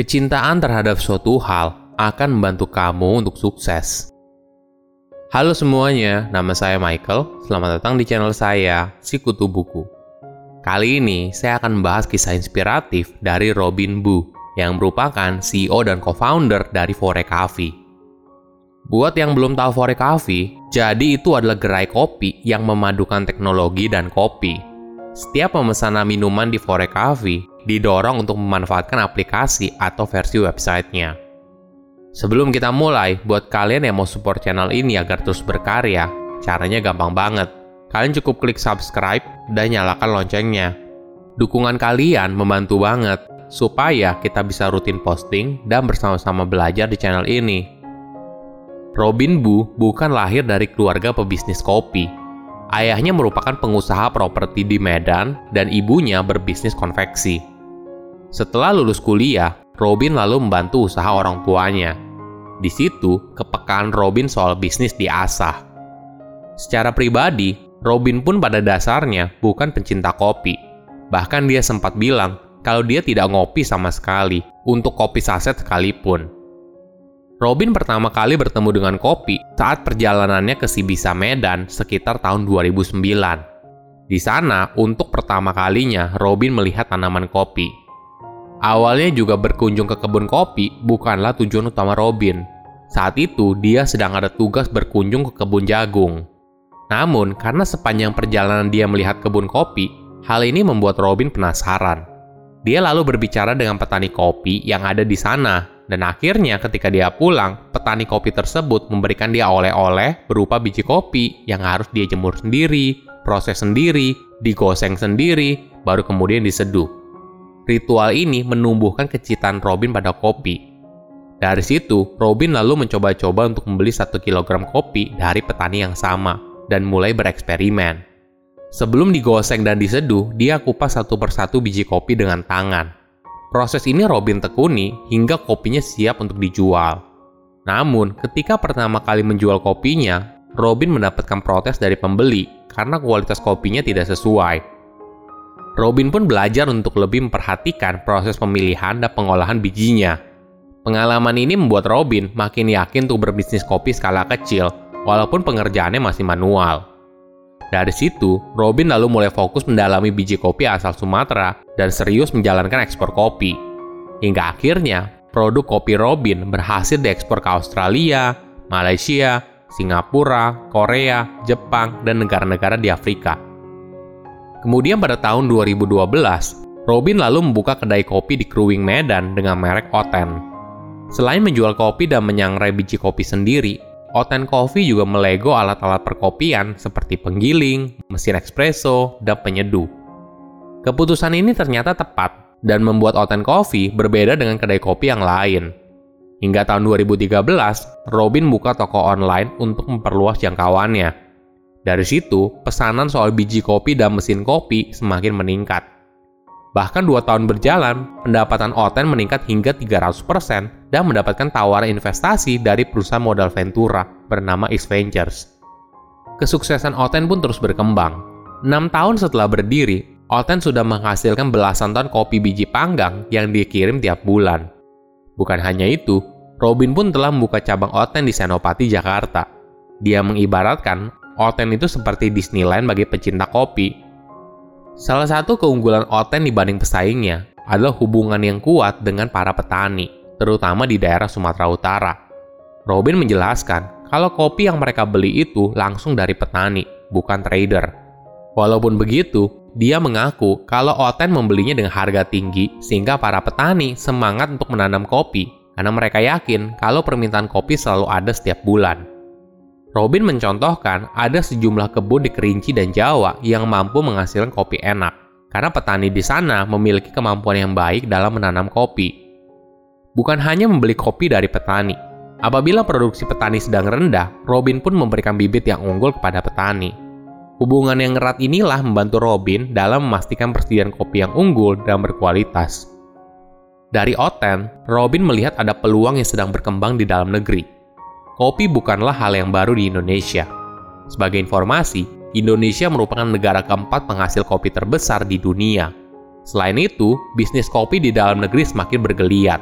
kecintaan terhadap suatu hal akan membantu kamu untuk sukses. Halo semuanya, nama saya Michael. Selamat datang di channel saya, Sikutu Buku. Kali ini saya akan membahas kisah inspiratif dari Robin Bu yang merupakan CEO dan co-founder dari Fore Coffee. Buat yang belum tahu Fore Coffee, jadi itu adalah gerai kopi yang memadukan teknologi dan kopi. Setiap pemesanan minuman di Fore Coffee didorong untuk memanfaatkan aplikasi atau versi websitenya. Sebelum kita mulai, buat kalian yang mau support channel ini agar terus berkarya, caranya gampang banget. Kalian cukup klik subscribe dan nyalakan loncengnya. Dukungan kalian membantu banget supaya kita bisa rutin posting dan bersama-sama belajar di channel ini. Robin Bu bukan lahir dari keluarga pebisnis kopi. Ayahnya merupakan pengusaha properti di Medan dan ibunya berbisnis konveksi. Setelah lulus kuliah, Robin lalu membantu usaha orang tuanya. Di situ, kepekaan Robin soal bisnis diasah. Secara pribadi, Robin pun pada dasarnya bukan pencinta kopi. Bahkan dia sempat bilang kalau dia tidak ngopi sama sekali, untuk kopi saset sekalipun. Robin pertama kali bertemu dengan kopi saat perjalanannya ke Sibisa Medan sekitar tahun 2009. Di sana, untuk pertama kalinya, Robin melihat tanaman kopi. Awalnya juga berkunjung ke kebun kopi bukanlah tujuan utama Robin. Saat itu, dia sedang ada tugas berkunjung ke kebun jagung. Namun, karena sepanjang perjalanan dia melihat kebun kopi, hal ini membuat Robin penasaran. Dia lalu berbicara dengan petani kopi yang ada di sana dan akhirnya ketika dia pulang, petani kopi tersebut memberikan dia oleh-oleh berupa biji kopi yang harus dia jemur sendiri, proses sendiri, digoseng sendiri, baru kemudian diseduh. Ritual ini menumbuhkan kecintaan Robin pada kopi. Dari situ, Robin lalu mencoba-coba untuk membeli satu kilogram kopi dari petani yang sama dan mulai bereksperimen. Sebelum digoseng dan diseduh, dia kupas satu persatu biji kopi dengan tangan Proses ini Robin tekuni hingga kopinya siap untuk dijual. Namun, ketika pertama kali menjual kopinya, Robin mendapatkan protes dari pembeli karena kualitas kopinya tidak sesuai. Robin pun belajar untuk lebih memperhatikan proses pemilihan dan pengolahan bijinya. Pengalaman ini membuat Robin makin yakin untuk berbisnis kopi skala kecil, walaupun pengerjaannya masih manual. Dari situ, Robin lalu mulai fokus mendalami biji kopi asal Sumatera dan serius menjalankan ekspor kopi. Hingga akhirnya, produk kopi Robin berhasil diekspor ke Australia, Malaysia, Singapura, Korea, Jepang, dan negara-negara di Afrika. Kemudian pada tahun 2012, Robin lalu membuka kedai kopi di Kruwing Medan dengan merek Oten. Selain menjual kopi dan menyangrai biji kopi sendiri, Oten Coffee juga melego alat-alat perkopian seperti penggiling, mesin espresso, dan penyeduh. Keputusan ini ternyata tepat dan membuat Oten Coffee berbeda dengan kedai kopi yang lain. Hingga tahun 2013, Robin buka toko online untuk memperluas jangkauannya. Dari situ, pesanan soal biji kopi dan mesin kopi semakin meningkat. Bahkan dua tahun berjalan, pendapatan Oten meningkat hingga 300% dan mendapatkan tawaran investasi dari perusahaan modal Ventura bernama X Ventures. Kesuksesan Oten pun terus berkembang. 6 tahun setelah berdiri, Oten sudah menghasilkan belasan ton kopi biji panggang yang dikirim tiap bulan. Bukan hanya itu, Robin pun telah membuka cabang Oten di Senopati, Jakarta. Dia mengibaratkan Oten itu seperti Disneyland bagi pecinta kopi Salah satu keunggulan Oten dibanding pesaingnya adalah hubungan yang kuat dengan para petani, terutama di daerah Sumatera Utara. Robin menjelaskan kalau kopi yang mereka beli itu langsung dari petani, bukan trader. Walaupun begitu, dia mengaku kalau Oten membelinya dengan harga tinggi sehingga para petani semangat untuk menanam kopi karena mereka yakin kalau permintaan kopi selalu ada setiap bulan. Robin mencontohkan ada sejumlah kebun di Kerinci dan Jawa yang mampu menghasilkan kopi enak, karena petani di sana memiliki kemampuan yang baik dalam menanam kopi. Bukan hanya membeli kopi dari petani, apabila produksi petani sedang rendah, Robin pun memberikan bibit yang unggul kepada petani. Hubungan yang erat inilah membantu Robin dalam memastikan persediaan kopi yang unggul dan berkualitas. Dari Oten, Robin melihat ada peluang yang sedang berkembang di dalam negeri, kopi bukanlah hal yang baru di Indonesia. Sebagai informasi, Indonesia merupakan negara keempat penghasil kopi terbesar di dunia. Selain itu, bisnis kopi di dalam negeri semakin bergeliat.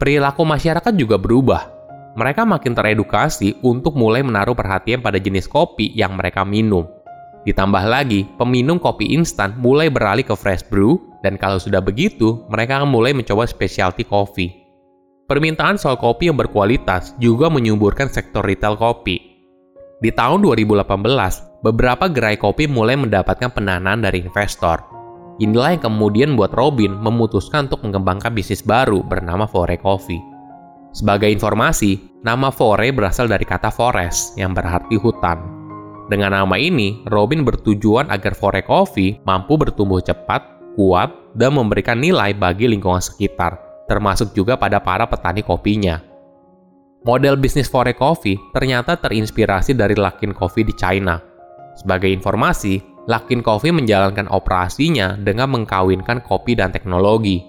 perilaku masyarakat juga berubah. Mereka makin teredukasi untuk mulai menaruh perhatian pada jenis kopi yang mereka minum. Ditambah lagi, peminum kopi instan mulai beralih ke fresh brew, dan kalau sudah begitu, mereka akan mulai mencoba specialty coffee. Permintaan soal kopi yang berkualitas juga menyuburkan sektor retail kopi. Di tahun 2018, beberapa gerai kopi mulai mendapatkan pendanaan dari investor. Inilah yang kemudian membuat Robin memutuskan untuk mengembangkan bisnis baru bernama Fore Coffee. Sebagai informasi, nama Fore berasal dari kata forest yang berarti hutan. Dengan nama ini, Robin bertujuan agar Fore Coffee mampu bertumbuh cepat, kuat, dan memberikan nilai bagi lingkungan sekitar, termasuk juga pada para petani kopinya. Model bisnis Fore Coffee ternyata terinspirasi dari Luckin Coffee di China. Sebagai informasi, Luckin Coffee menjalankan operasinya dengan mengkawinkan kopi dan teknologi.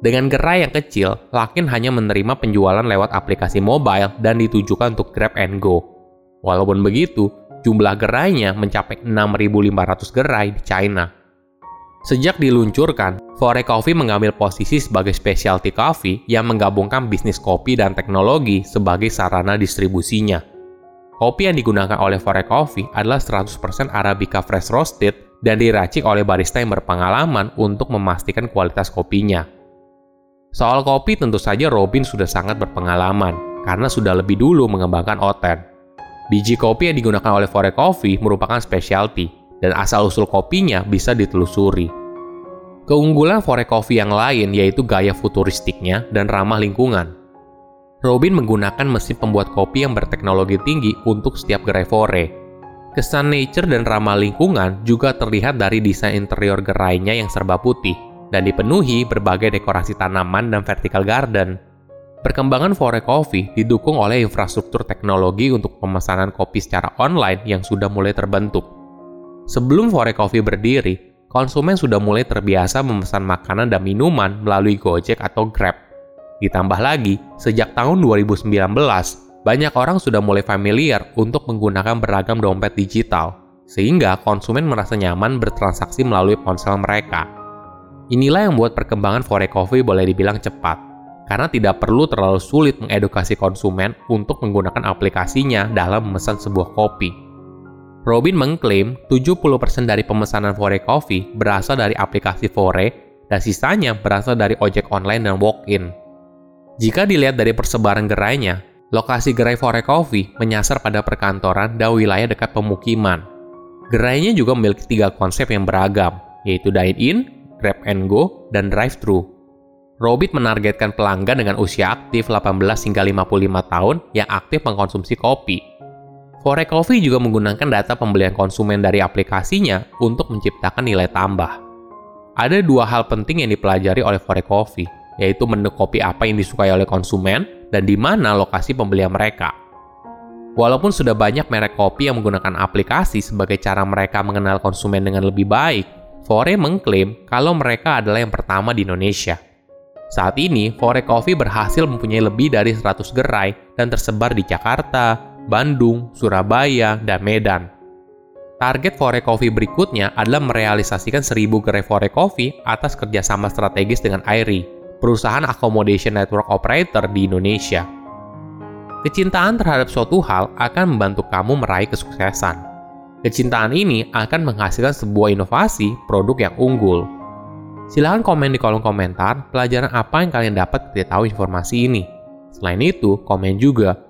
Dengan gerai yang kecil, Lakin hanya menerima penjualan lewat aplikasi mobile dan ditujukan untuk Grab and Go. Walaupun begitu, jumlah gerainya mencapai 6.500 gerai di China. Sejak diluncurkan, Fore Coffee mengambil posisi sebagai specialty coffee yang menggabungkan bisnis kopi dan teknologi sebagai sarana distribusinya. Kopi yang digunakan oleh Fore Coffee adalah 100% Arabica fresh roasted dan diracik oleh barista yang berpengalaman untuk memastikan kualitas kopinya. Soal kopi tentu saja Robin sudah sangat berpengalaman karena sudah lebih dulu mengembangkan Oten. Biji kopi yang digunakan oleh Fore Coffee merupakan specialty dan asal-usul kopinya bisa ditelusuri. Keunggulan Fore Coffee yang lain yaitu gaya futuristiknya dan ramah lingkungan. Robin menggunakan mesin pembuat kopi yang berteknologi tinggi untuk setiap gerai Fore. Kesan nature dan ramah lingkungan juga terlihat dari desain interior gerainya yang serba putih dan dipenuhi berbagai dekorasi tanaman dan vertical garden. Perkembangan Fore Coffee didukung oleh infrastruktur teknologi untuk pemesanan kopi secara online yang sudah mulai terbentuk. Sebelum Fore Coffee berdiri, konsumen sudah mulai terbiasa memesan makanan dan minuman melalui Gojek atau Grab. Ditambah lagi, sejak tahun 2019, banyak orang sudah mulai familiar untuk menggunakan beragam dompet digital, sehingga konsumen merasa nyaman bertransaksi melalui ponsel mereka. Inilah yang membuat perkembangan Fore Coffee boleh dibilang cepat, karena tidak perlu terlalu sulit mengedukasi konsumen untuk menggunakan aplikasinya dalam memesan sebuah kopi. Robin mengklaim 70% dari pemesanan Fore Coffee berasal dari aplikasi Fore dan sisanya berasal dari ojek online dan walk-in. Jika dilihat dari persebaran gerainya, lokasi gerai Fore Coffee menyasar pada perkantoran dan wilayah dekat pemukiman. Gerainya juga memiliki tiga konsep yang beragam, yaitu dine-in, Grab and Go, dan drive-thru. Robit menargetkan pelanggan dengan usia aktif 18 hingga 55 tahun yang aktif mengkonsumsi kopi. Fore Coffee juga menggunakan data pembelian konsumen dari aplikasinya untuk menciptakan nilai tambah. Ada dua hal penting yang dipelajari oleh Fore Coffee, yaitu menu kopi apa yang disukai oleh konsumen dan di mana lokasi pembelian mereka. Walaupun sudah banyak merek kopi yang menggunakan aplikasi sebagai cara mereka mengenal konsumen dengan lebih baik, Fore mengklaim kalau mereka adalah yang pertama di Indonesia. Saat ini, Fore Coffee berhasil mempunyai lebih dari 100 gerai dan tersebar di Jakarta, Bandung, Surabaya, dan Medan. Target Fore Coffee berikutnya adalah merealisasikan 1000 gerai Fore Coffee atas kerjasama strategis dengan Airi, perusahaan accommodation network operator di Indonesia. Kecintaan terhadap suatu hal akan membantu kamu meraih kesuksesan. Kecintaan ini akan menghasilkan sebuah inovasi produk yang unggul. Silahkan komen di kolom komentar pelajaran apa yang kalian dapat ketika tahu informasi ini. Selain itu, komen juga